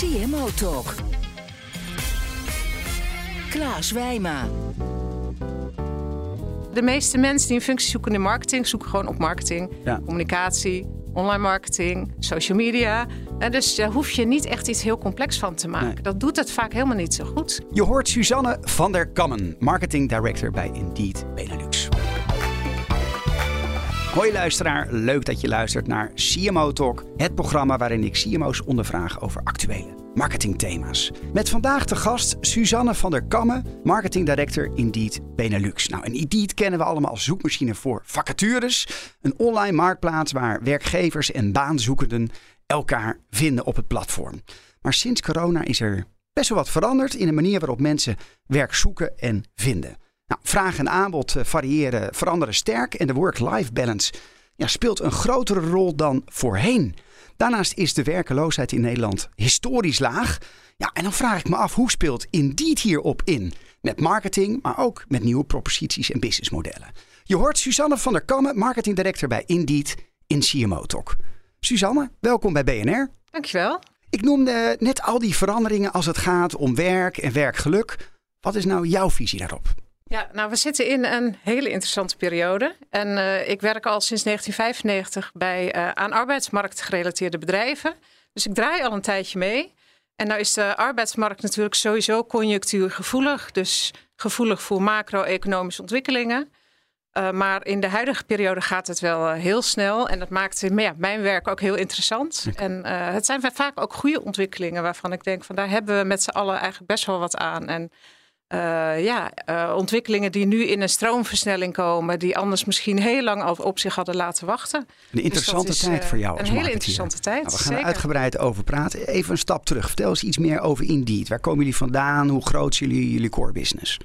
CMO Talk. Klaas Wijma. De meeste mensen die een functie zoeken in de marketing, zoeken gewoon op marketing, Ja. communicatie, online marketing, social media. En dus daar hoef je niet echt iets heel complex van te maken. Nee. Dat doet het vaak helemaal niet zo goed. Je hoort Suzanne van der Kammen, marketing director bij Indeed Benelux. Hoi luisteraar, leuk dat je luistert naar CMO Talk, het programma waarin ik CMO's ondervraag over actuele marketingthema's. Met vandaag de gast Suzanne van der Kammen, marketing director Indeed Benelux. Nou, en Indeed kennen we allemaal als zoekmachine voor vacatures, een online marktplaats waar werkgevers en baanzoekenden elkaar vinden op het platform. Maar sinds corona is er best wel wat veranderd in de manier waarop mensen werk zoeken en vinden. Nou, vraag en aanbod eh, variëren, veranderen sterk en de work-life balance ja, speelt een grotere rol dan voorheen. Daarnaast is de werkeloosheid in Nederland historisch laag. Ja, en dan vraag ik me af, hoe speelt Indeed hierop in? Met marketing, maar ook met nieuwe proposities en businessmodellen. Je hoort Suzanne van der Kammen, marketing director bij Indeed in CMO Talk. Suzanne, welkom bij BNR. Dankjewel. Ik noemde net al die veranderingen als het gaat om werk en werkgeluk. Wat is nou jouw visie daarop? Ja, nou, we zitten in een hele interessante periode. En eh, ik werk al sinds 1995 bij eh, aan arbeidsmarkt gerelateerde bedrijven. Dus ik draai al een tijdje mee. En nou is de arbeidsmarkt natuurlijk sowieso conjunctuurgevoelig. Dus gevoelig voor macro-economische ontwikkelingen. Uh, maar in de huidige periode gaat het wel heel snel. En dat maakt ja, mijn werk ook heel interessant. Okay. En het zijn vaak ook goede ontwikkelingen waarvan ik denk van daar hebben we met z'n allen eigenlijk best wel wat aan. En uh, ja, uh, ontwikkelingen die nu in een stroomversnelling komen, die anders misschien heel lang al op zich hadden laten wachten. Een interessante dus tijd uh, voor jou. Een hele interessante tijd. Nou, we gaan zeker. er uitgebreid over praten. Even een stap terug. Vertel eens iets meer over Indeed. Waar komen jullie vandaan? Hoe groot is jullie, jullie core business?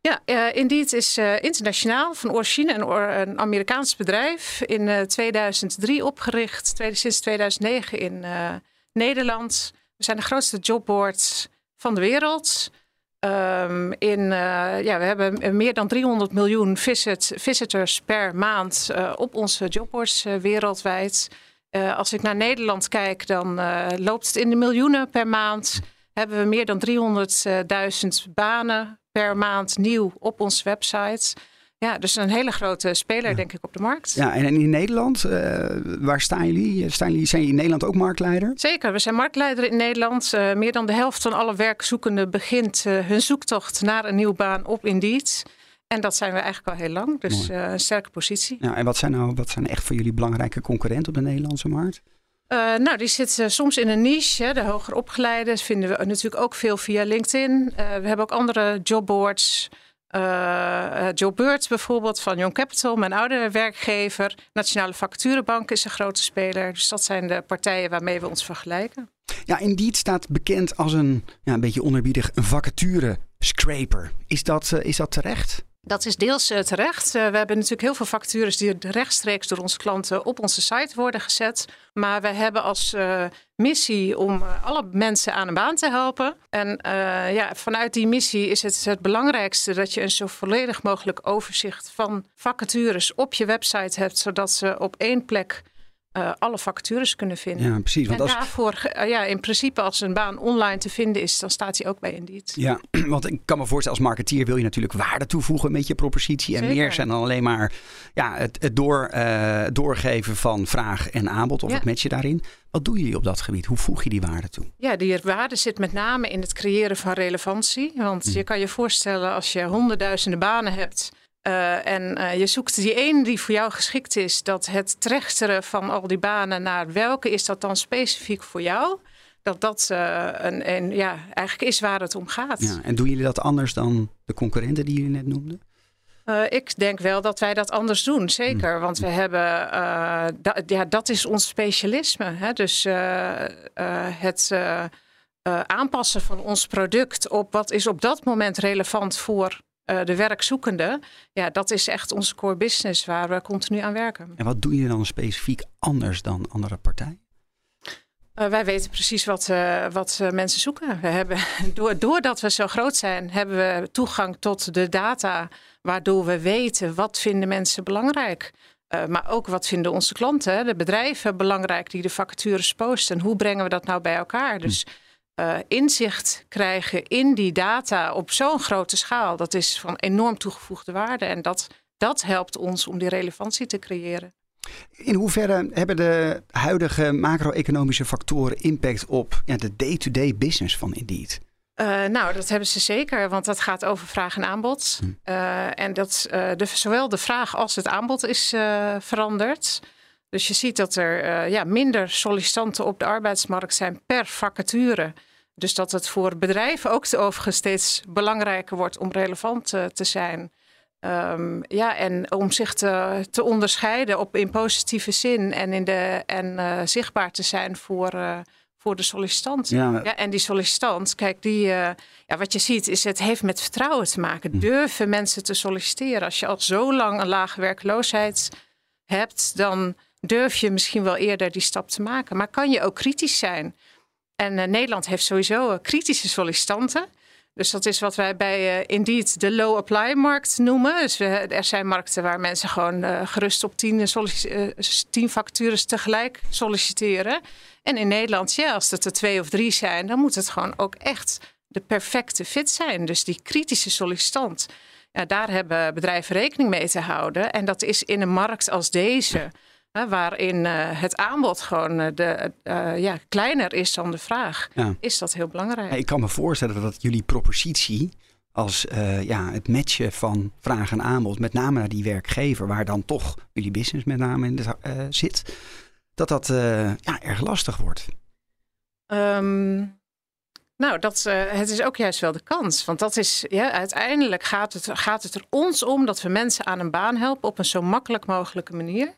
Ja, uh, Indeed is uh, internationaal van origine een, een Amerikaans bedrijf. In uh, 2003 opgericht, tweede, sinds 2009 in Nederland. We zijn de grootste jobboard van de wereld. Um, in, uh, ja, we hebben meer dan 300 miljoen visit, visitors per maand uh, op onze jobboards uh, wereldwijd. als ik naar Nederland kijk, dan loopt het in de miljoenen per maand. Hebben we meer dan 300.000 banen per maand nieuw op onze website. Ja, dus een hele grote speler, ja. denk ik, op de markt. Ja, en in Nederland, uh, waar staan jullie? Staan jullie? Zijn jullie in Nederland ook marktleider? Zeker, we zijn marktleider in Nederland. Uh, meer dan de helft van alle werkzoekenden begint uh, hun zoektocht naar een nieuwe baan op Indeed. En dat zijn we eigenlijk al heel lang, dus een sterke positie. Ja, en wat zijn nou wat zijn echt voor jullie belangrijke concurrenten op de Nederlandse markt? Uh, nou, die zit uh, soms in een niche. Hè. De hoger opgeleiden vinden we natuurlijk ook veel via LinkedIn. Uh, we hebben ook andere jobboards. Uh, Jobbird bijvoorbeeld van Young Capital, mijn oude werkgever. Nationale Vacaturebank is een grote speler. Dus dat zijn de partijen waarmee we ons vergelijken. Ja, Indeed staat bekend als een, ja, een beetje onerbiedig, een vacature scraper. Is dat, uh, is dat terecht? Dat is deels uh, terecht. Uh, we hebben natuurlijk heel veel vacatures die rechtstreeks door onze klanten op onze site worden gezet. Maar we hebben als uh, missie om alle mensen aan een baan te helpen. En ja, vanuit die missie is het het belangrijkste dat je een zo volledig mogelijk overzicht van vacatures op je website hebt, zodat ze op één plek uh, alle vacatures kunnen vinden. Ja, precies. Want en als... daarvoor, uh, ja, in principe als een baan online te vinden is, dan staat hij ook bij Indeed. Ja, want ik kan me voorstellen als marketeer wil je natuurlijk waarde toevoegen met je propositie. En Zeker. meer zijn dan alleen maar ja, het, het door, uh, doorgeven van vraag en aanbod of Ja. het matchen daarin. Wat doen jullie op dat gebied? Hoe voeg je die waarde toe? Ja, die waarde zit met name in het creëren van relevantie. Want Mm. je kan je voorstellen als je honderdduizenden banen hebt. Uh, en uh, je zoekt die één die voor jou geschikt is, dat het trechteren van al die banen naar welke is dat dan specifiek voor jou, dat dat uh, een, een, ja, eigenlijk is waar het om gaat. Ja, en doen jullie dat anders dan de concurrenten die jullie net noemden? Uh, ik denk wel dat wij dat anders doen, zeker. Hmm. Want we hebben, uh, da ja, dat is ons specialisme. Hè? Dus uh, het aanpassen van ons product op wat is op dat moment relevant voor de werkzoekende. Ja, dat is echt onze core business waar we continu aan werken. En wat doe je dan specifiek anders dan andere partijen? Uh, wij weten precies wat, uh, wat uh, mensen zoeken. We hebben, doordat we zo groot zijn, hebben we toegang tot de data, waardoor we weten wat vinden mensen belangrijk. maar ook wat vinden onze klanten, de bedrijven belangrijk die de vacatures posten. Hoe brengen we dat nou bij elkaar? Dus inzicht krijgen in die data op zo'n grote schaal, dat is van enorm toegevoegde waarde. En dat, dat helpt ons om die relevantie te creëren. In hoeverre hebben de huidige macro-economische factoren impact op ja, de day-to-day business van Indeed? Uh, nou, dat hebben ze zeker, want dat gaat over vraag en aanbod. Hm. Uh, en dat de, zowel de vraag als het aanbod is veranderd. Dus je ziet dat er ja, minder sollicitanten op de arbeidsmarkt zijn per vacature. Dus dat het voor bedrijven ook overigens steeds belangrijker wordt om relevant te zijn. Um, ja, en om zich te, te onderscheiden op, in positieve zin en, in de, en uh, zichtbaar te zijn voor, uh, voor de sollicitant. Ja. ja. en die sollicitant, kijk, die, uh, ja, wat je ziet, is het heeft met vertrouwen te maken. Hm. Durven mensen te solliciteren? Als je al zo lang een lage werkloosheid hebt, dan durf je misschien wel eerder die stap te maken. Maar kan je ook kritisch zijn? En Nederland heeft sowieso kritische sollicitanten. Dus dat is wat wij bij uh, Indeed de low apply markt noemen. Dus er zijn markten waar mensen gewoon gerust op tien, tien tegelijk solliciteren. En in Nederland, ja, als het er twee of drie zijn, dan moet het gewoon ook echt de perfecte fit zijn. Dus die kritische sollicitant. Ja, daar hebben bedrijven rekening mee te houden. En dat is in een markt als deze waarin uh, het aanbod gewoon uh, de, uh, ja, kleiner is dan de vraag, ja. is dat heel belangrijk. Ik kan me voorstellen dat jullie propositie als ja, het matchen van vraag en aanbod, met name naar die werkgever, waar dan toch jullie business met name in de, zit, dat dat ja, erg lastig wordt. Um, nou, dat, het is ook juist wel de kans. Want dat is, ja, uiteindelijk gaat het, gaat het er ons om dat we mensen aan een baan helpen op een zo makkelijk mogelijke manier.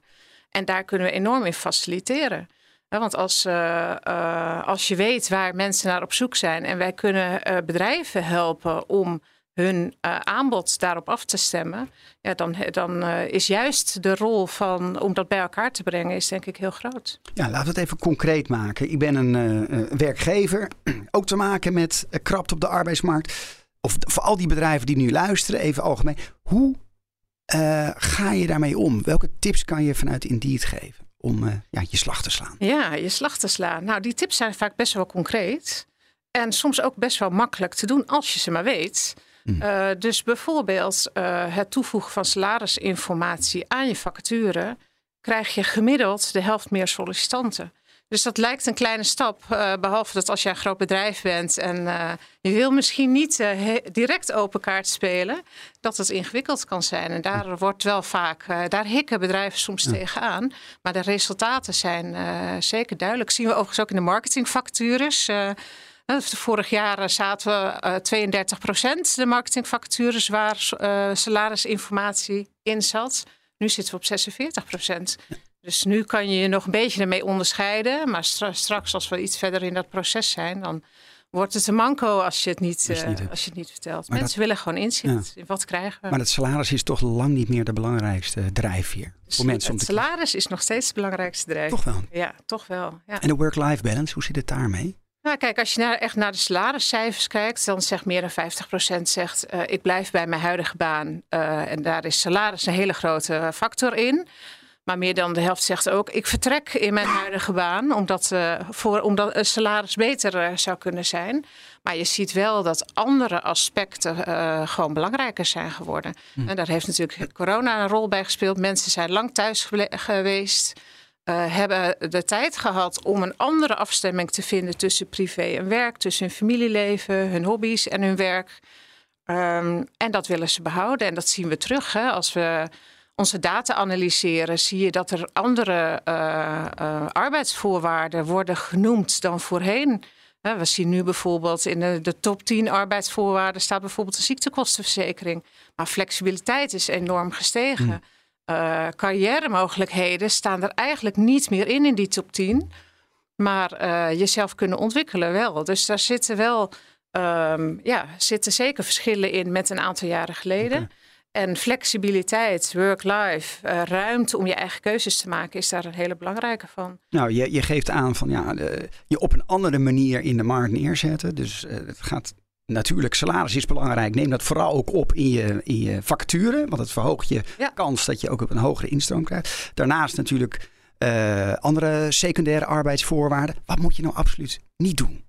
En daar kunnen we enorm in faciliteren. Want als, uh, uh, als je weet waar mensen naar op zoek zijn en wij kunnen uh, bedrijven helpen om hun aanbod daarop af te stemmen, ja, dan, dan is juist de rol van om dat bij elkaar te brengen, is denk ik heel groot. Ja, laten we het even concreet maken. Ik ben een werkgever, ook te maken met krapte op de arbeidsmarkt. Of voor al die bedrijven die nu luisteren, even algemeen. Hoe uh, ga je daarmee om? Welke tips kan je vanuit Indeed geven om uh, ja, je slag te slaan? Ja, je slag te slaan. Nou, die tips zijn vaak best wel concreet. En soms ook best wel makkelijk te doen als je ze maar weet. Mm. Uh, dus bijvoorbeeld het toevoegen van salarisinformatie aan je vacature... krijg je gemiddeld de helft meer sollicitanten. Dus dat lijkt een kleine stap, uh, behalve dat als jij een groot bedrijf bent en uh, je wil misschien niet uh, direct open kaart spelen, dat het ingewikkeld kan zijn. En daar wordt wel vaak, daar hikken bedrijven soms ja. tegenaan. Maar de resultaten zijn zeker duidelijk. zien we overigens ook in de marketingfactures. Vorig jaar zaten we 32 procent de marketingvacatures waar salarisinformatie in zat. Nu zitten we op 46 procent. Dus nu kan je je nog een beetje ermee onderscheiden. Maar straks, als we iets verder in dat proces zijn, dan wordt het een manco als je het niet, uh, als je het niet vertelt. Maar Mensen willen gewoon inzicht ja. in wat krijgen we. Maar het salaris is toch lang niet meer de belangrijkste drijfveer voor mensen. Het salaris is nog steeds de belangrijkste drijfveer. Toch wel? Ja, toch wel. Ja. En de work-life balance, hoe zit het daarmee? Nou, kijk, als je naar, echt naar de salariscijfers kijkt, dan zegt meer dan 50% zegt uh, ik blijf bij mijn huidige baan. Uh, en daar is salaris een hele grote factor in. Maar meer dan de helft zegt ook: ik vertrek in mijn huidige baan omdat, uh, voor, omdat een salaris beter uh, zou kunnen zijn. Maar je ziet wel dat andere aspecten uh, gewoon belangrijker zijn geworden. Hm. En daar heeft natuurlijk corona een rol bij gespeeld. Mensen zijn lang thuis geweest. hebben de tijd gehad om een andere afstemming te vinden tussen privé en werk, tussen hun familieleven, hun hobby's en hun werk. Um, en dat willen ze behouden. En dat zien we terug hè, als we onze data analyseren, zie je dat er andere uh, uh, arbeidsvoorwaarden worden genoemd dan voorheen. We zien nu bijvoorbeeld in de, de, top 10 arbeidsvoorwaarden staat bijvoorbeeld een ziektekostenverzekering. Maar flexibiliteit is enorm gestegen. Mm. Uh, carrière mogelijkheden staan er eigenlijk niet meer in in die top 10. Maar uh, jezelf kunnen ontwikkelen wel. Dus daar zitten wel um, ja, zitten zeker verschillen in met een aantal jaren geleden. En flexibiliteit, work-life, uh, ruimte om je eigen keuzes te maken, is daar een hele belangrijke van. Nou, je, je geeft aan van ja, de, je op een andere manier in de markt neerzetten. Dus uh, het gaat natuurlijk, salaris is belangrijk. Neem dat vooral ook op in je, in je vacature, want het verhoogt je ja. kans dat je ook op een hogere instroom krijgt. Daarnaast natuurlijk andere secundaire arbeidsvoorwaarden. Wat moet je nou absoluut niet doen?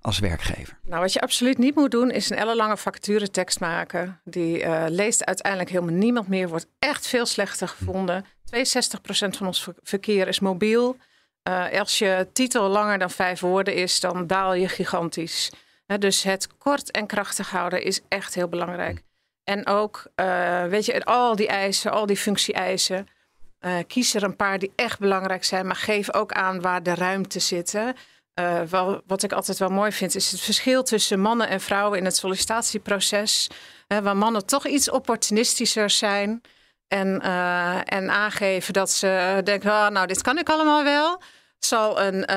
Als werkgever? Nou, wat je absoluut niet moet doen, is een ellenlange vacaturetekst maken. Die uh, leest uiteindelijk helemaal niemand meer. Wordt echt veel slechter gevonden. 62% van ons verkeer is mobiel. Uh, als je titel langer dan vijf woorden is, dan daal je gigantisch. dus het kort en krachtig houden is echt heel belangrijk. En ook, uh, weet je, al die eisen, al die functie-eisen. kies er een paar die echt belangrijk zijn, maar geef ook aan waar de ruimte zit. Uh, wel, wat ik altijd wel mooi vind, is het verschil tussen mannen en vrouwen in het sollicitatieproces. Uh, waar mannen toch iets opportunistischer zijn. En, uh, en aangeven dat ze denken, oh, nou, dit kan ik allemaal wel. Zal een,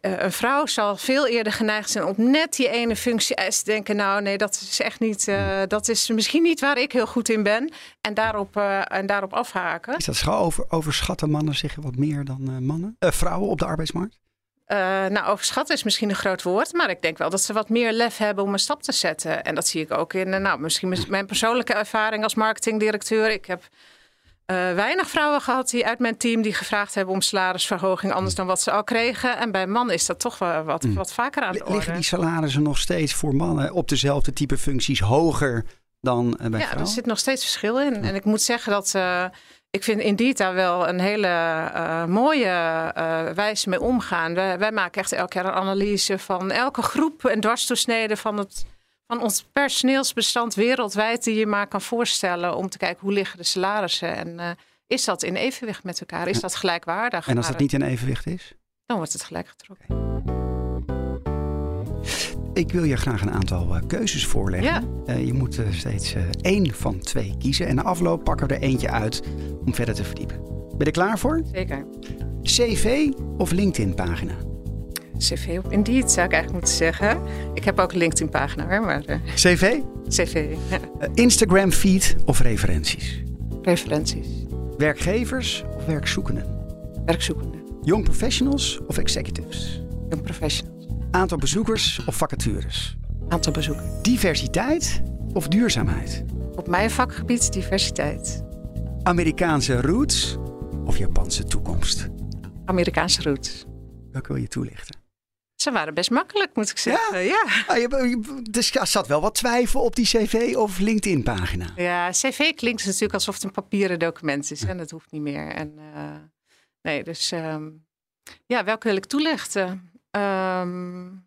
een vrouw zal veel eerder geneigd zijn om net die ene functie te denken, nou nee, dat is echt niet, dat is misschien niet waar ik heel goed in ben. En daarop, en daarop afhaken. Is dat schouw over, overschatten mannen zich wat meer dan mannen? vrouwen op de arbeidsmarkt? Uh, nou, overschatten is misschien een groot woord, maar ik denk wel dat ze wat meer lef hebben om een stap te zetten. En dat zie ik ook in, uh, nou, misschien mijn persoonlijke ervaring als marketingdirecteur. Ik heb uh, weinig vrouwen gehad die uit mijn team die gevraagd hebben om salarisverhoging anders dan wat ze al kregen. En bij mannen is dat toch wel wat, mm. wat vaker aan de orde. Liggen die salarissen nog steeds voor mannen op dezelfde type functies hoger dan bij ja, vrouwen? Ja, er zit nog steeds verschil in. En ik moet zeggen dat ik vind Indeed daar wel een hele uh, mooie uh, wijze mee omgaan. Wij, wij, maken echt elke keer een analyse van elke groep en dwarsdoorsneden van, het, van ons personeelsbestand wereldwijd die je maar kan voorstellen om te kijken hoe liggen de salarissen en uh, is dat in evenwicht met elkaar? Is dat gelijkwaardig? En als dat niet in evenwicht is? Dan wordt het gelijk getrokken. Okay. Ik wil je graag een aantal uh, keuzes voorleggen. Ja. Uh, je moet uh, steeds één van twee kiezen. En na afloop pakken we er eentje uit om verder te verdiepen. Ben je er klaar voor? Zeker. CV of LinkedIn-pagina? CV op Indeed zou ik eigenlijk moeten zeggen. Ik heb ook een LinkedIn-pagina hoor. Maar, CV? CV, ja. Instagram-feed of referenties? Referenties. Werkgevers of werkzoekenden? Werkzoekenden. Young professionals of executives? Young professionals. Aantal bezoekers of vacatures? Aantal bezoekers. Diversiteit of duurzaamheid? Op mijn vakgebied diversiteit. Amerikaanse roots of Japanse toekomst? Amerikaanse roots. Welke wil je toelichten? Ze waren best makkelijk, moet ik zeggen. Ja. ja. Ah, je, dus er zat wel wat twijfel op die cv of LinkedIn-pagina. Ja, cv klinkt natuurlijk alsof het een papieren document is. En dat hoeft niet meer. En, uh, nee, dus um, ja, welke wil ik toelichten? Um,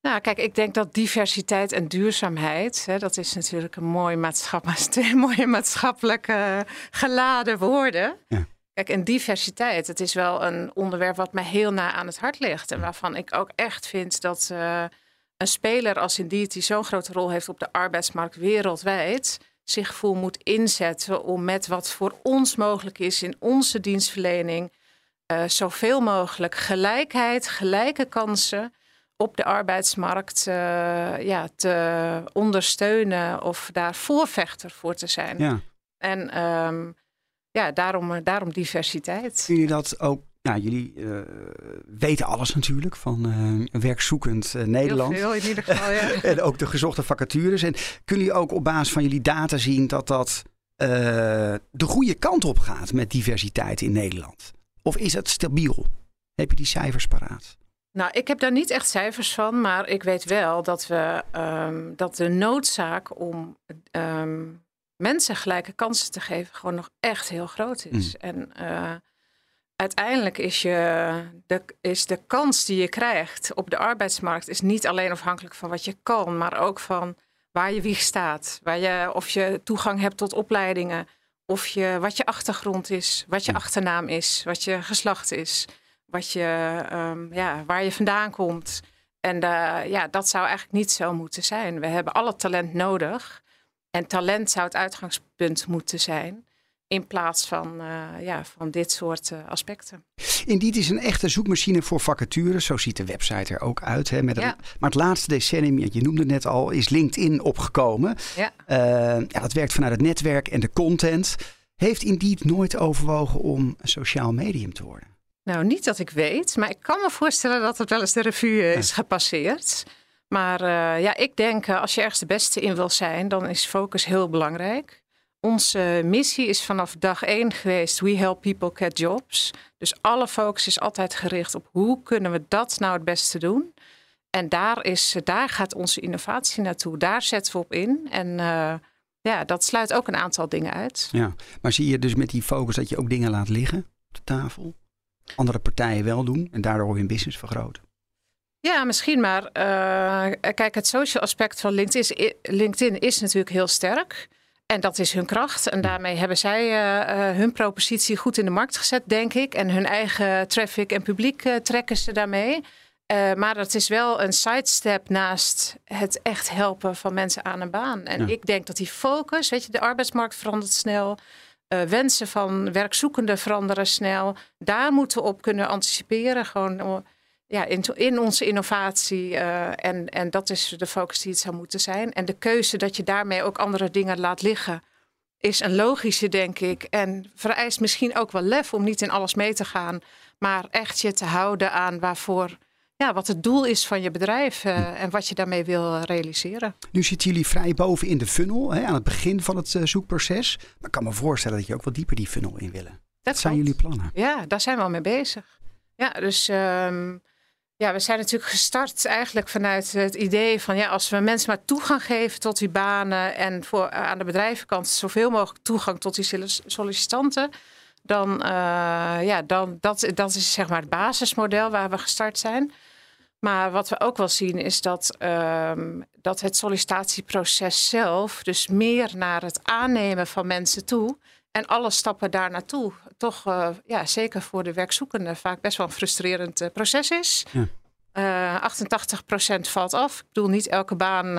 nou, kijk, ik denk dat diversiteit en duurzaamheid, hè, dat is natuurlijk een mooi maatschappelijk, twee mooie maatschappelijke geladen woorden. Ja. Kijk, en diversiteit, het is wel een onderwerp wat mij heel na aan het hart ligt. En waarvan ik ook echt vind dat uh, een speler als Indeed, die zo'n grote rol heeft op de arbeidsmarkt wereldwijd, zich vol moet inzetten om met wat voor ons mogelijk is in onze dienstverlening uh, zoveel mogelijk gelijkheid, gelijke kansen op de arbeidsmarkt uh, ja, te ondersteunen of daar voorvechter voor te zijn. Ja. En um, ja, daarom, daarom diversiteit. Jullie dat ook nou, jullie uh, weten alles natuurlijk van uh, werkzoekend Nederland. Heel veel in ieder geval, ja. en ook de gezochte vacatures. En kunnen jullie ook op basis van jullie data zien dat dat de goede kant op gaat met diversiteit in Nederland? Of is het stabiel? Heb je die cijfers paraat? Nou, ik heb daar niet echt cijfers van, maar ik weet wel dat, we, um, dat de noodzaak om um, mensen gelijke kansen te geven gewoon nog echt heel groot is. Mm. En uh, uiteindelijk is, je, de, is de kans die je krijgt op de arbeidsmarkt is niet alleen afhankelijk van wat je kan, maar ook van waar je wieg staat, waar je, of je toegang hebt tot opleidingen, of je, wat je achtergrond is, wat je achternaam is, wat je geslacht is, wat je, um, ja, waar je vandaan komt. En uh, ja, dat zou eigenlijk niet zo moeten zijn. We hebben alle talent nodig. En talent zou het uitgangspunt moeten zijn. In plaats van, uh, ja, van dit soort uh, aspecten. Indeed is een echte zoekmachine voor vacatures. Zo ziet de website er ook uit. Hè, met een, ja. Maar het laatste decennium, je noemde het net al, is LinkedIn opgekomen. Ja. Uh, ja, dat werkt vanuit het netwerk en de content. Heeft Indeed nooit overwogen om een sociaal medium te worden? Nou, niet dat ik weet. Maar ik kan me voorstellen dat het wel eens de revue is gepasseerd. Maar ja, ik denk als je ergens de beste in wil zijn, dan is focus heel belangrijk. Onze missie is vanaf dag één geweest: We help people get jobs. Dus alle focus is altijd gericht op hoe kunnen we dat nou het beste doen. En daar, is, daar gaat onze innovatie naartoe. Daar zetten we op in. En uh, ja, dat sluit ook een aantal dingen uit. Ja, maar zie je dus met die focus dat je ook dingen laat liggen op de tafel? Andere partijen wel doen en daardoor hun business vergroten? Ja, misschien maar. Uh, kijk, het social aspect van LinkedIn is, LinkedIn is natuurlijk heel sterk. En dat is hun kracht. En daarmee hebben zij uh, hun propositie goed in de markt gezet, denk ik. En hun eigen traffic en publiek uh, trekken ze daarmee. Uh, maar dat is wel een sidestep naast het echt helpen van mensen aan een baan. En ja. ik denk dat die focus, weet je, de arbeidsmarkt verandert snel. wensen van werkzoekenden veranderen snel. Daar moeten we op kunnen anticiperen. Gewoon ja, in, in onze innovatie. Uh, en, en dat is de focus die het zou moeten zijn. En de keuze dat je daarmee ook andere dingen laat liggen, is een logische, denk ik. En vereist misschien ook wel lef om niet in alles mee te gaan, maar echt je te houden aan waarvoor. Ja, wat het doel is van je bedrijf uh, en wat je daarmee wil realiseren. Nu zitten jullie vrij boven in de funnel, hè, aan het begin van het uh, zoekproces. Maar ik kan me voorstellen dat je ook wel dieper die funnel in willen. Dat zijn jullie plannen? Ja, daar zijn we al mee bezig. Ja, dus um, ja, we zijn natuurlijk gestart eigenlijk vanuit het idee van ja, als we mensen maar toegang geven tot die banen en voor, aan de bedrijvenkant zoveel mogelijk toegang tot die sollicitanten, dan, uh, ja, dan dat, dat is zeg maar het basismodel waar we gestart zijn. Maar wat we ook wel zien is dat, um, dat het sollicitatieproces zelf, dus meer naar het aannemen van mensen toe en alle stappen daar naartoe, toch uh, ja, zeker voor de werkzoekende vaak best wel een frustrerend uh, proces is. Ja. Uh, 88% valt af. Ik bedoel, niet elke baan,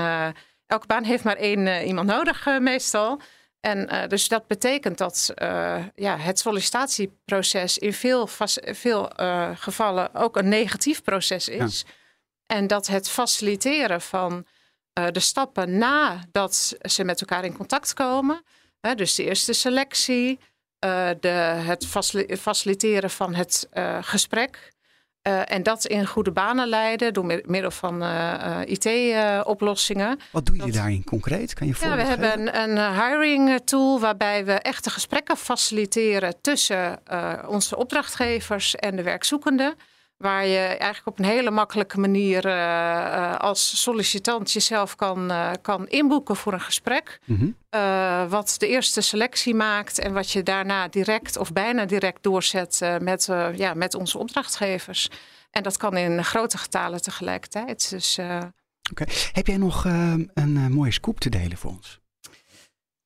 elke baan heeft maar één iemand nodig meestal. En dus dat betekent dat ja, het sollicitatieproces in veel, veel gevallen ook een negatief proces is. Ja. En dat het faciliteren van de stappen nadat ze met elkaar in contact komen, dus de eerste selectie, uh, de, het faciliteren van het uh, gesprek. Uh, en dat in goede banen leiden door middel van IT-oplossingen. Wat doe je dat, daarin concreet? Kan je ja, we hebben een, een, hiring tool waarbij we echte gesprekken faciliteren tussen onze opdrachtgevers en de werkzoekenden. Waar je eigenlijk op een hele makkelijke manier uh, als sollicitant jezelf kan, uh, kan inboeken voor een gesprek. Mm -hmm. wat de eerste selectie maakt en wat je daarna direct of bijna direct doorzet met, ja, met onze opdrachtgevers. En dat kan in grote getalen tegelijkertijd. Dus, Oké. Heb jij nog een mooie scoop te delen voor ons?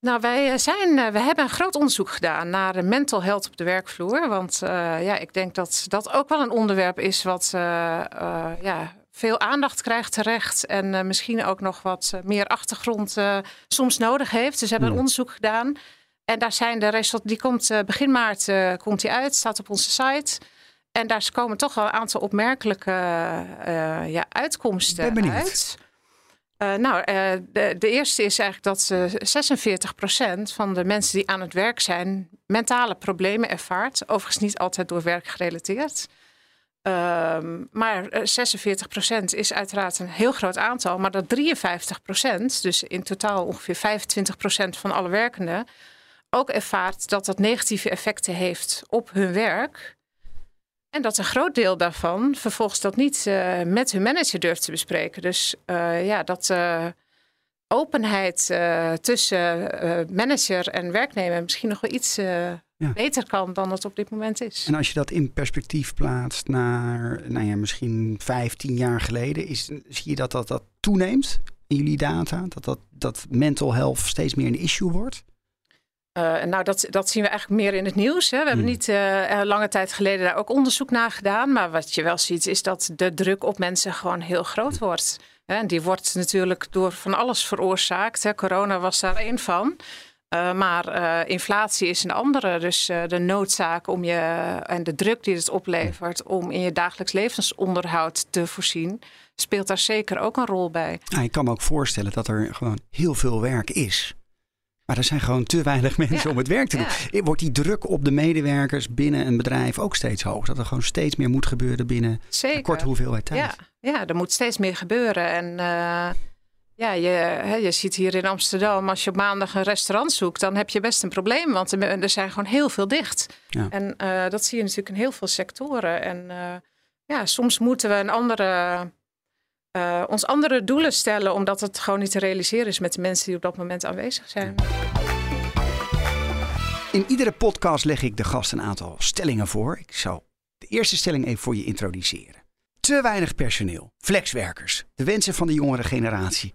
Nou, wij, eh, zijn, eh, we hebben een groot onderzoek gedaan naar mental health op de werkvloer. Want uh, ja, ik denk dat dat ook wel een onderwerp is wat uh, uh, ja, veel aandacht krijgt terecht. En misschien ook nog wat meer achtergrond soms nodig heeft. Dus we hebben een onderzoek gedaan. En daar zijn de resultaten, die komt begin maart komt die uit, staat op onze site. En daar komen toch wel een aantal opmerkelijke ja, uitkomsten uit. Uh, nou, uh, de, de, eerste is eigenlijk dat uh, 46% van de mensen die aan het werk zijn mentale problemen ervaart. Overigens niet altijd door werk gerelateerd. Uh, maar 46% is uiteraard een heel groot aantal. Maar dat 53%, dus in totaal ongeveer 25% van alle werkenden, ook ervaart dat dat negatieve effecten heeft op hun werk. En dat een groot deel daarvan vervolgens dat niet uh, met hun manager durft te bespreken. Dus uh, ja, dat uh, openheid tussen manager en werknemer misschien nog wel iets ja. beter kan dan het op dit moment is. En als je dat in perspectief plaatst naar nou ja, misschien 15 jaar geleden, is, zie je dat, dat dat toeneemt in jullie data? Dat, dat, dat mental health steeds meer een issue wordt? Uh, nou, dat, dat zien we eigenlijk meer in het nieuws. Hè. We hebben Hmm. niet uh, lange tijd geleden daar ook onderzoek naar gedaan. Maar wat je wel ziet, is dat de druk op mensen gewoon heel groot wordt. En die wordt natuurlijk door van alles veroorzaakt. Hè. Corona was daar één van. Uh, maar uh, inflatie is een andere. Dus uh, de noodzaak om je en de druk die het oplevert om in je dagelijks levensonderhoud te voorzien, speelt daar zeker ook een rol bij. Ja, ik kan me ook voorstellen dat er gewoon heel veel werk is. Maar er zijn gewoon te weinig mensen ja. om het werk te doen. Ja. Wordt die druk op de medewerkers binnen een bedrijf ook steeds hoger? Dat er gewoon steeds meer moet gebeuren binnen Zeker. een korte hoeveelheid tijd? Ja, ja, er moet steeds meer gebeuren. En uh, ja, je, hè, je ziet hier in Amsterdam, als je op maandag een restaurant zoekt, dan heb je best een probleem. Want er zijn gewoon heel veel dicht. Ja. En uh, dat zie je natuurlijk in heel veel sectoren. En uh, ja, soms moeten we een andere, uh, ons andere doelen stellen, omdat het gewoon niet te realiseren is met de mensen die op dat moment aanwezig zijn. In iedere podcast leg ik de gast een aantal stellingen voor. Ik zal de eerste stelling even voor je introduceren. Te weinig personeel, flexwerkers, de wensen van de jongere generatie.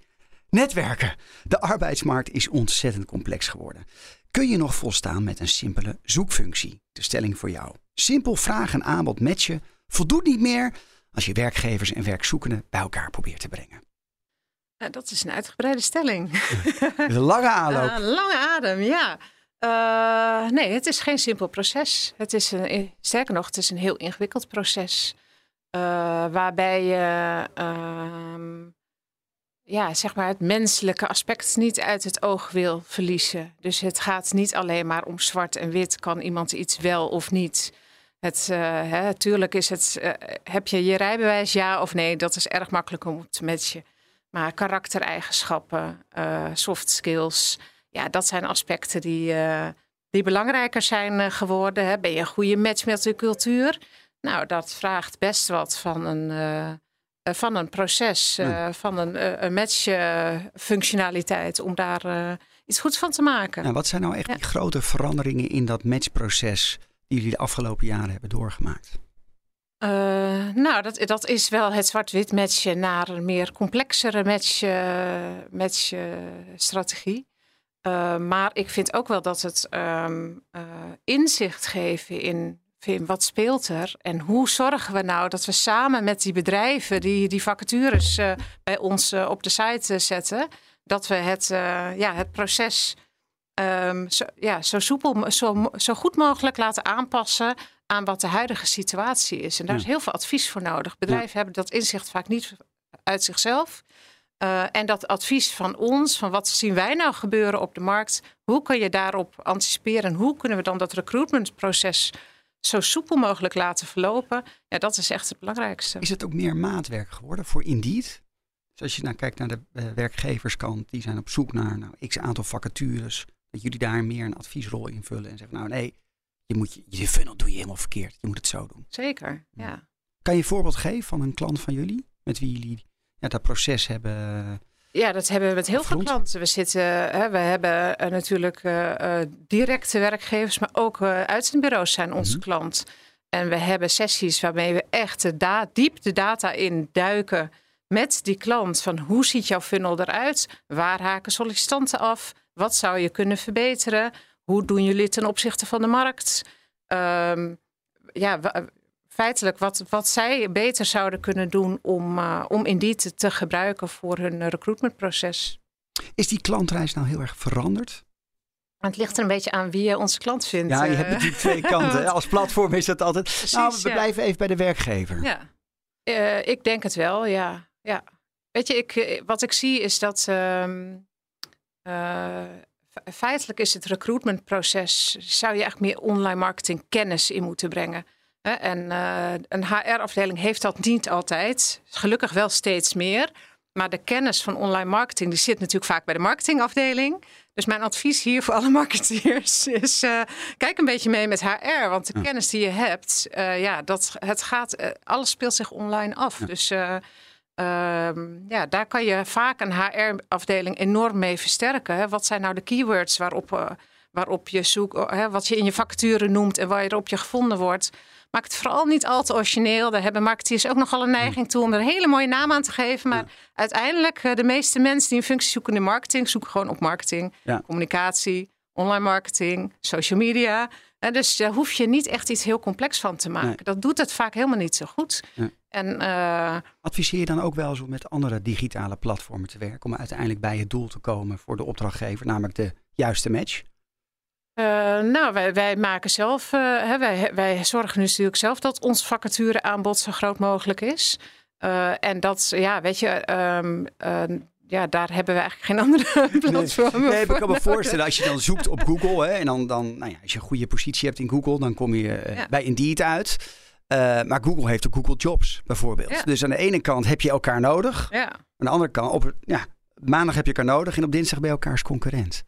Netwerken. De arbeidsmarkt is ontzettend complex geworden. Kun je nog volstaan met een simpele zoekfunctie? De stelling voor jou. Simpel vraag en aanbod matchen voldoet niet meer als je werkgevers en werkzoekenden bij elkaar probeert te brengen. Ja, dat is een uitgebreide stelling. een lange aanloop. Uh, lange adem, ja. Uh, nee, het is geen simpel proces. Het is een, sterker nog, het is een heel ingewikkeld proces. Uh, waarbij je uh, ja, zeg maar het menselijke aspect niet uit het oog wil verliezen. Dus het gaat niet alleen maar om zwart en wit. Kan iemand iets wel of niet? Het, uh, hè, tuurlijk is het, uh, heb je je rijbewijs ja of nee? Dat is erg makkelijk om te matchen. Maar karaktereigenschappen, uh, soft skills, ja, dat zijn aspecten die, die belangrijker zijn geworden. Hè. Ben je een goede match met de cultuur? Nou, dat vraagt best wat van een, van een proces, ja. van een, een matchfunctionaliteit om daar iets goeds van te maken. Nou, wat zijn nou echt ja. die grote veranderingen in dat matchproces die jullie de afgelopen jaren hebben doorgemaakt? nou, dat, dat is wel het zwart-wit matchen naar een meer complexere match, matchstrategie. maar ik vind ook wel dat het um, inzicht geven in wat speelt er en hoe zorgen we nou dat we samen met die bedrijven die die vacatures bij ons op de site zetten, dat we het, ja, het proces um, zo, ja, zo soepel, zo, zo goed mogelijk laten aanpassen aan wat de huidige situatie is. En daar ja. is heel veel advies voor nodig. Bedrijven ja. hebben dat inzicht vaak niet uit zichzelf. en dat advies van ons, van wat zien wij nou gebeuren op de markt, hoe kun je daarop anticiperen en hoe kunnen we dan dat recruitmentproces zo soepel mogelijk laten verlopen. Ja, dat is echt het belangrijkste. Is het ook meer maatwerk geworden voor Indeed? Dus als je nou kijkt naar de uh, werkgeverskant, die zijn op zoek naar nou, x aantal vacatures. Dat jullie daar meer een adviesrol invullen en zeggen, nou nee, je, moet je, je funnel doe je helemaal verkeerd. Je moet het zo doen. Zeker, ja. Kan je een voorbeeld geven van een klant van jullie? Met wie jullie ja, dat proces hebben... Ja, dat hebben we met heel veel klanten. We, zitten, hè, we hebben uh, natuurlijk uh, uh, directe werkgevers, maar ook uitzendbureaus zijn onze mm-hmm. klant. En we hebben sessies waarmee we echt de da- diep de data in duiken met die klant. Van hoe ziet jouw funnel eruit? Waar haken sollicitanten af? Wat zou je kunnen verbeteren? Hoe doen jullie ten opzichte van de markt? Um, ja, feitelijk wat, wat zij beter zouden kunnen doen om, uh, om Indeed te, te gebruiken voor hun recruitmentproces. Is die klantreis nou heel erg veranderd? Het ligt er een beetje aan wie je onze klant vindt. Ja, je hebt natuurlijk twee kanten. Als platform is dat altijd. Precies, nou, we ja. blijven even bij de werkgever. Ja, uh, ik denk het wel, ja. ja. Weet je, ik, wat ik zie is dat uh, feitelijk is het recruitmentproces, zou je echt meer online marketing kennis in moeten brengen. En uh, een HR-afdeling heeft dat niet altijd. Gelukkig wel steeds meer. Maar de kennis van online marketing die zit natuurlijk vaak bij de marketingafdeling. Dus mijn advies hier voor alle marketeers is: uh, kijk een beetje mee met HR. Want de ja. kennis die je hebt, uh, ja, dat, het gaat, alles speelt zich online af. Ja. Dus ja, daar kan je vaak een HR-afdeling enorm mee versterken. Hè. Wat zijn nou de keywords waarop, waarop je zoekt, wat je in je vacature noemt en waar je gevonden wordt? Maak het vooral niet al te origineel. Daar hebben marketeers ook nogal een neiging toe om er een hele mooie naam aan te geven. Maar ja. uiteindelijk, de meeste mensen die een functie zoeken in marketing, zoeken gewoon op marketing, ja. communicatie, online marketing, social media. En dus daar hoef je niet echt iets heel complex van te maken. Nee. Dat doet het vaak helemaal niet zo goed. En eh, Adviseer je dan ook wel eens om met andere digitale platformen te werken om uiteindelijk bij het doel te komen voor de opdrachtgever, namelijk de juiste match? Eh, nou, wij, wij maken zelf, eh, hè, wij, wij zorgen natuurlijk zelf dat ons vacatureaanbod zo groot mogelijk is. En dat, ja, weet je, ehm, eh, ja, daar hebben we eigenlijk geen andere platformen Nee, ik voor kan me voorstellen als je dan zoekt op Google hè, en dan, dan nou ja, als je een goede positie hebt in Google, dan kom je eh, Ja. bij Indeed uit. Eh, maar Google heeft ook Google Jobs bijvoorbeeld. Ja. Dus aan de ene kant heb je elkaar nodig, Ja, aan de andere kant, op, ja, maandag heb je elkaar nodig en op dinsdag ben je elkaars concurrent.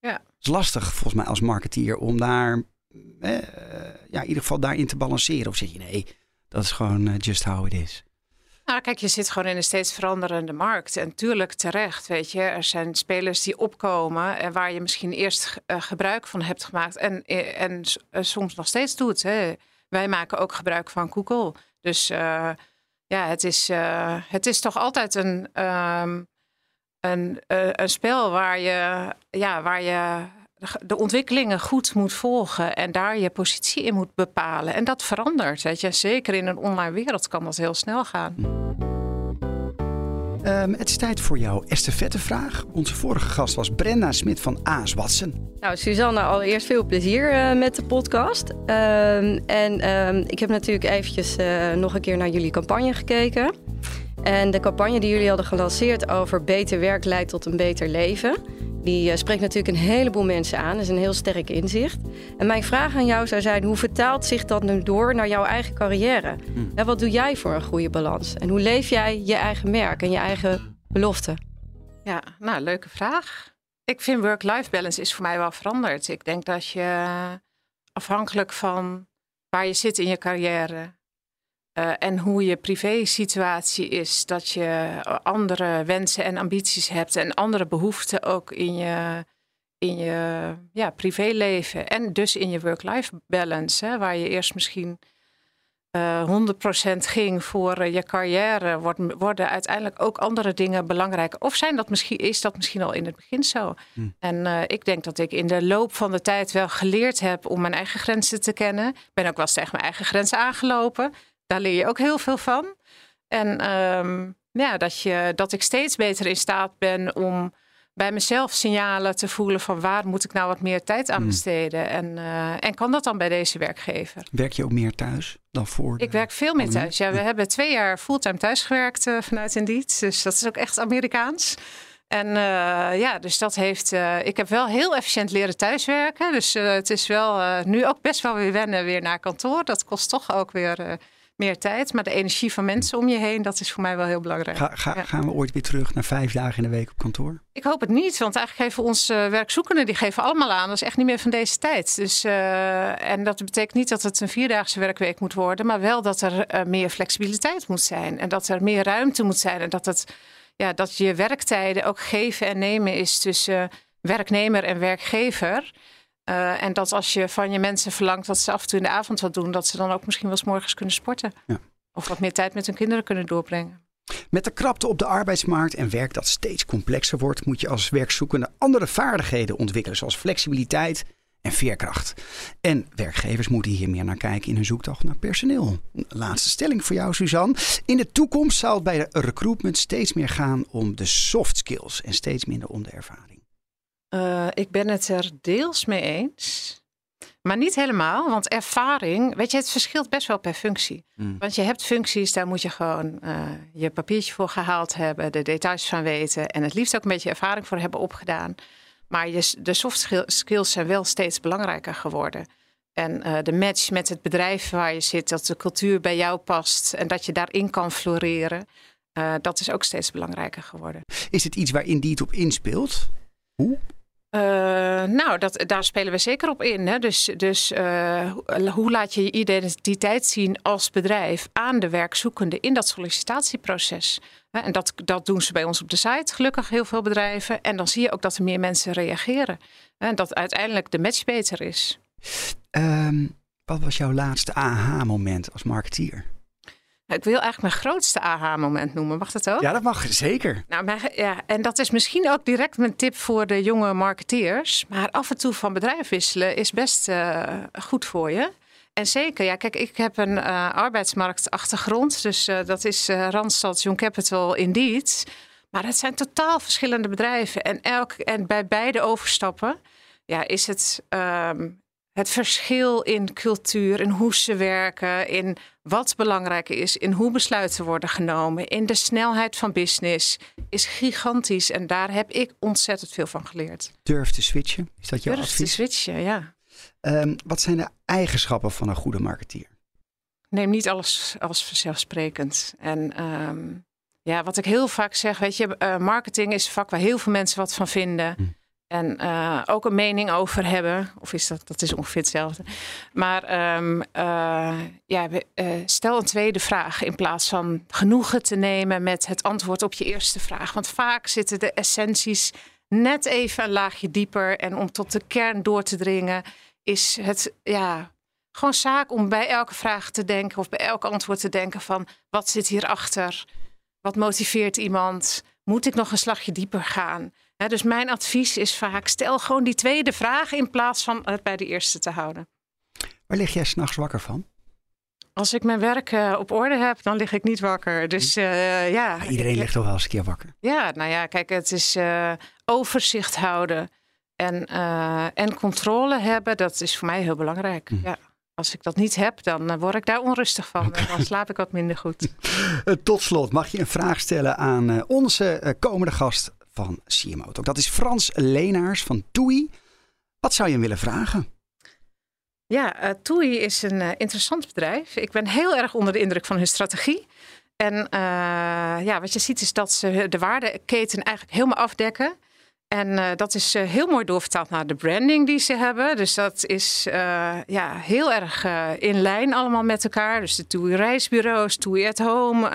Ja. Het is lastig volgens mij als marketeer om daar, eh, ja, in ieder geval daarin te balanceren. Of zeg je nee, dat is gewoon just how it is. Nou, kijk, je zit gewoon in een steeds veranderende markt. En tuurlijk terecht, weet je. Er zijn spelers die opkomen en waar je misschien eerst eh, gebruik van hebt gemaakt. En, eh, en eh, soms nog steeds doet. Hè. Wij maken ook gebruik van Google. Dus ja, het is, het is toch altijd een, ehm, een, een spel waar je, ja, waar je de ontwikkelingen goed moet volgen en daar je positie in moet bepalen. En dat verandert. Weet je. Zeker in een online wereld kan dat heel snel gaan. Ehm, het is tijd voor jouw estafettevraag. Onze vorige gast was Brenda Smit van AS Watson. Nou, Suzanne, allereerst veel plezier eh, met de podcast. Ehm, en ehm, ik heb natuurlijk eventjes eh, nog een keer naar jullie campagne gekeken. En de campagne die jullie hadden gelanceerd over beter werk leidt tot een beter leven. Die eh, spreekt natuurlijk een heleboel mensen aan. Dat is een heel sterk inzicht. En mijn vraag aan jou zou zijn, hoe vertaalt zich dat nu door naar jouw eigen carrière? Hè, wat doe jij voor een goede balans? En hoe leef jij je eigen merk en je eigen beloften? Ja, nou, leuke vraag. Ik vind work-life balance is voor mij wel veranderd. Ik denk dat je afhankelijk van waar je zit in je carrière eh, en hoe je privé-situatie is, dat je andere wensen en ambities hebt en andere behoeften ook in je, in je ja, privéleven en dus in je work-life balance, hè, waar je eerst misschien eh 100% ging voor eh, je carrière, wordt, worden uiteindelijk ook andere dingen belangrijker. Of zijn dat misschien, is dat misschien al in het begin zo? En eh, ik denk dat ik in de loop van de tijd wel geleerd heb om mijn eigen grenzen te kennen. Ik ben ook wel eens tegen mijn eigen grenzen aangelopen. Daar leer je ook heel veel van. En ehm, ja, dat, je, dat ik steeds beter in staat ben om bij mezelf signalen te voelen van waar moet ik nou wat meer tijd aan besteden. En, eh, en kan dat dan bij deze werkgever? Werk je ook meer thuis dan voor? Ik werk veel meer thuis. Ja, we hebben twee jaar fulltime thuis gewerkt eh, vanuit Indeed. Dus dat is ook echt Amerikaans. En eh, ja, dus dat heeft. ik heb wel heel efficiënt leren thuiswerken. Dus het is wel nu ook best wel weer wennen weer naar kantoor. Dat kost toch ook weer meer tijd. Maar de energie van mensen om je heen, dat is voor mij wel heel belangrijk. Ga, ga- Ja. Gaan we ooit weer terug naar vijf dagen in de week op kantoor? Ik hoop het niet, want eigenlijk geven onze werkzoekenden die geven allemaal aan. Dat is echt niet meer van deze tijd. Dus, eh, en dat betekent niet dat het een vierdaagse werkweek moet worden, maar wel dat er eh, meer flexibiliteit moet zijn. En dat er meer ruimte moet zijn. En dat, het, ja, dat je werktijden ook geven en nemen is tussen werknemer en werkgever. Eh, en dat als je van je mensen verlangt dat ze af en toe in de avond wat doen, dat ze dan ook misschien wel eens morgens kunnen sporten. Ja. Of wat meer tijd met hun kinderen kunnen doorbrengen. Met de krapte op de arbeidsmarkt en werk dat steeds complexer wordt, moet je als werkzoekende andere vaardigheden ontwikkelen, zoals flexibiliteit en veerkracht. En werkgevers moeten hier meer naar kijken in hun zoektocht naar personeel. Laatste stelling voor jou, Suzanne. In de toekomst zal het bij de recruitment steeds meer gaan om de soft skills en steeds minder om de ervaring. Eh, ik ben het er deels mee eens. Maar niet helemaal, want ervaring, weet je, het verschilt best wel per functie. Hmm. Want je hebt functies, daar moet je gewoon eh, je papiertje voor gehaald hebben, de details van weten en het liefst ook een beetje ervaring voor hebben opgedaan. Maar je, de soft skill- skills zijn wel steeds belangrijker geworden. En eh, de match met het bedrijf waar je zit, dat de cultuur bij jou past en dat je daarin kan floreren, dat is ook steeds belangrijker geworden. Is het iets waar Indeed op inspeelt? Hoe? Eh, nou, dat, daar spelen we zeker op in. Hè? Dus, dus eh, hoe- laat je je identiteit zien als bedrijf aan de werkzoekende in dat sollicitatieproces? En dat, dat doen ze bij ons op de site, gelukkig heel veel bedrijven. En dan zie je ook dat er meer mensen reageren. En dat uiteindelijk de match beter is. Ehm, wat was jouw laatste aha-moment als marketeer? Ik wil eigenlijk mijn grootste aha-moment noemen. Mag dat ook? Ja, dat mag zeker. Nou, ja, en dat is misschien ook direct mijn tip voor de jonge marketeers. Maar af en toe van bedrijf wisselen is best uh, goed voor je. En zeker, ja, kijk, ik heb een uh, arbeidsmarktachtergrond. Dus uh, dat is Randstad, Young Capital, Indeed. Maar het zijn totaal verschillende bedrijven. En, elk, en bij beide overstappen ja, is het um, het verschil in cultuur, in hoe ze werken, in wat belangrijk is, in hoe besluiten worden genomen, in de snelheid van business, is gigantisch. En daar heb ik ontzettend veel van geleerd. Durf te switchen, is dat jouw Durf advies? te switchen, ja. Um, wat zijn de eigenschappen van een goede marketeer? Neem niet alles als vanzelfsprekend. En um, ja, wat ik heel vaak zeg, weet je, uh, marketing is een vak waar heel veel mensen wat van vinden. Hm. En uh, ook een mening over hebben. Of is dat, dat is ongeveer hetzelfde. Maar um, uh, ja, uh, stel een tweede vraag in plaats van genoegen te nemen met het antwoord op je eerste vraag. Want vaak zitten de essenties net even een laagje dieper. En om tot de kern door te dringen, is het ja, gewoon zaak om bij elke vraag te denken of bij elk antwoord te denken van wat zit hierachter? Wat motiveert iemand? Moet ik nog een slagje dieper gaan? He, dus mijn advies is vaak: stel gewoon die tweede vraag in plaats van het bij de eerste te houden. Waar lig jij s'nachts wakker van? Als ik mijn werk uh, op orde heb, dan lig ik niet wakker. Dus uh, ja. Maar iedereen ligt toch wel eens een keer wakker? Ja, nou ja, kijk, het is uh, overzicht houden en, en controle hebben. Dat is voor mij heel belangrijk. Hm. Ja. Als ik dat niet heb, dan word ik daar onrustig van. Okay. En dan slaap ik wat minder goed. Tot slot, mag je een vraag stellen aan onze komende gast van CMO Talk. Dat is Frans Leenaars van TUI. Wat zou je hem willen vragen? Ja, uh, TUI is een uh, interessant bedrijf. Ik ben heel erg onder de indruk van hun strategie. En uh, ja, wat je ziet is dat ze de waardeketen eigenlijk helemaal afdekken. En dat is heel mooi doorvertaald naar de branding die ze hebben. Dus dat is ja, heel erg in lijn allemaal met elkaar. Dus de TUI reisbureaus, TUI at home.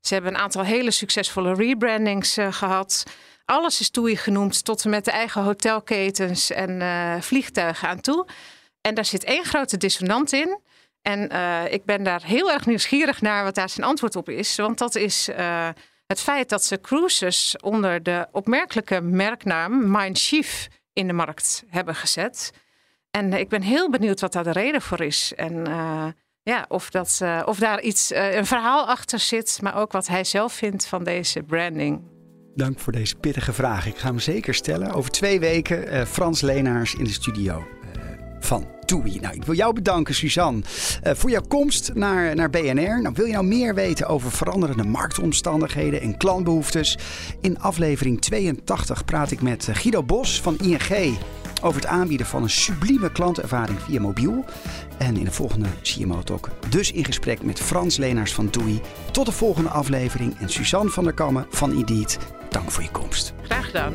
ze hebben een aantal hele succesvolle rebrandings gehad. Alles is TUI genoemd, tot en met de eigen hotelketens en vliegtuigen aan toe. En daar zit één grote dissonant in. En ik ben daar heel erg nieuwsgierig naar wat daar zijn antwoord op is. Want dat is het feit dat ze cruises onder de opmerkelijke merknaam Mindshift in de markt hebben gezet. En ik ben heel benieuwd wat daar de reden voor is. En uh, ja, of, dat, of daar iets, een verhaal achter zit, maar ook wat hij zelf vindt van deze branding. Dank voor deze pittige vraag. Ik ga hem zeker stellen. Over twee weken Frans Leenaars in de studio van TUI. Nou, ik wil jou bedanken, Suzanne, uh, voor jouw komst naar, naar BNR. Nou, wil je nou meer weten over veranderende marktomstandigheden en klantbehoeftes? In aflevering 82 praat ik met Guido Bos van ING over het aanbieden van een sublieme klantervaring via mobiel. En in de volgende CMO Talk dus in gesprek met Frans Leenaars van TUI. Tot de volgende aflevering en Suzanne van der Kammen van Indeed. Dank voor je komst. Graag gedaan.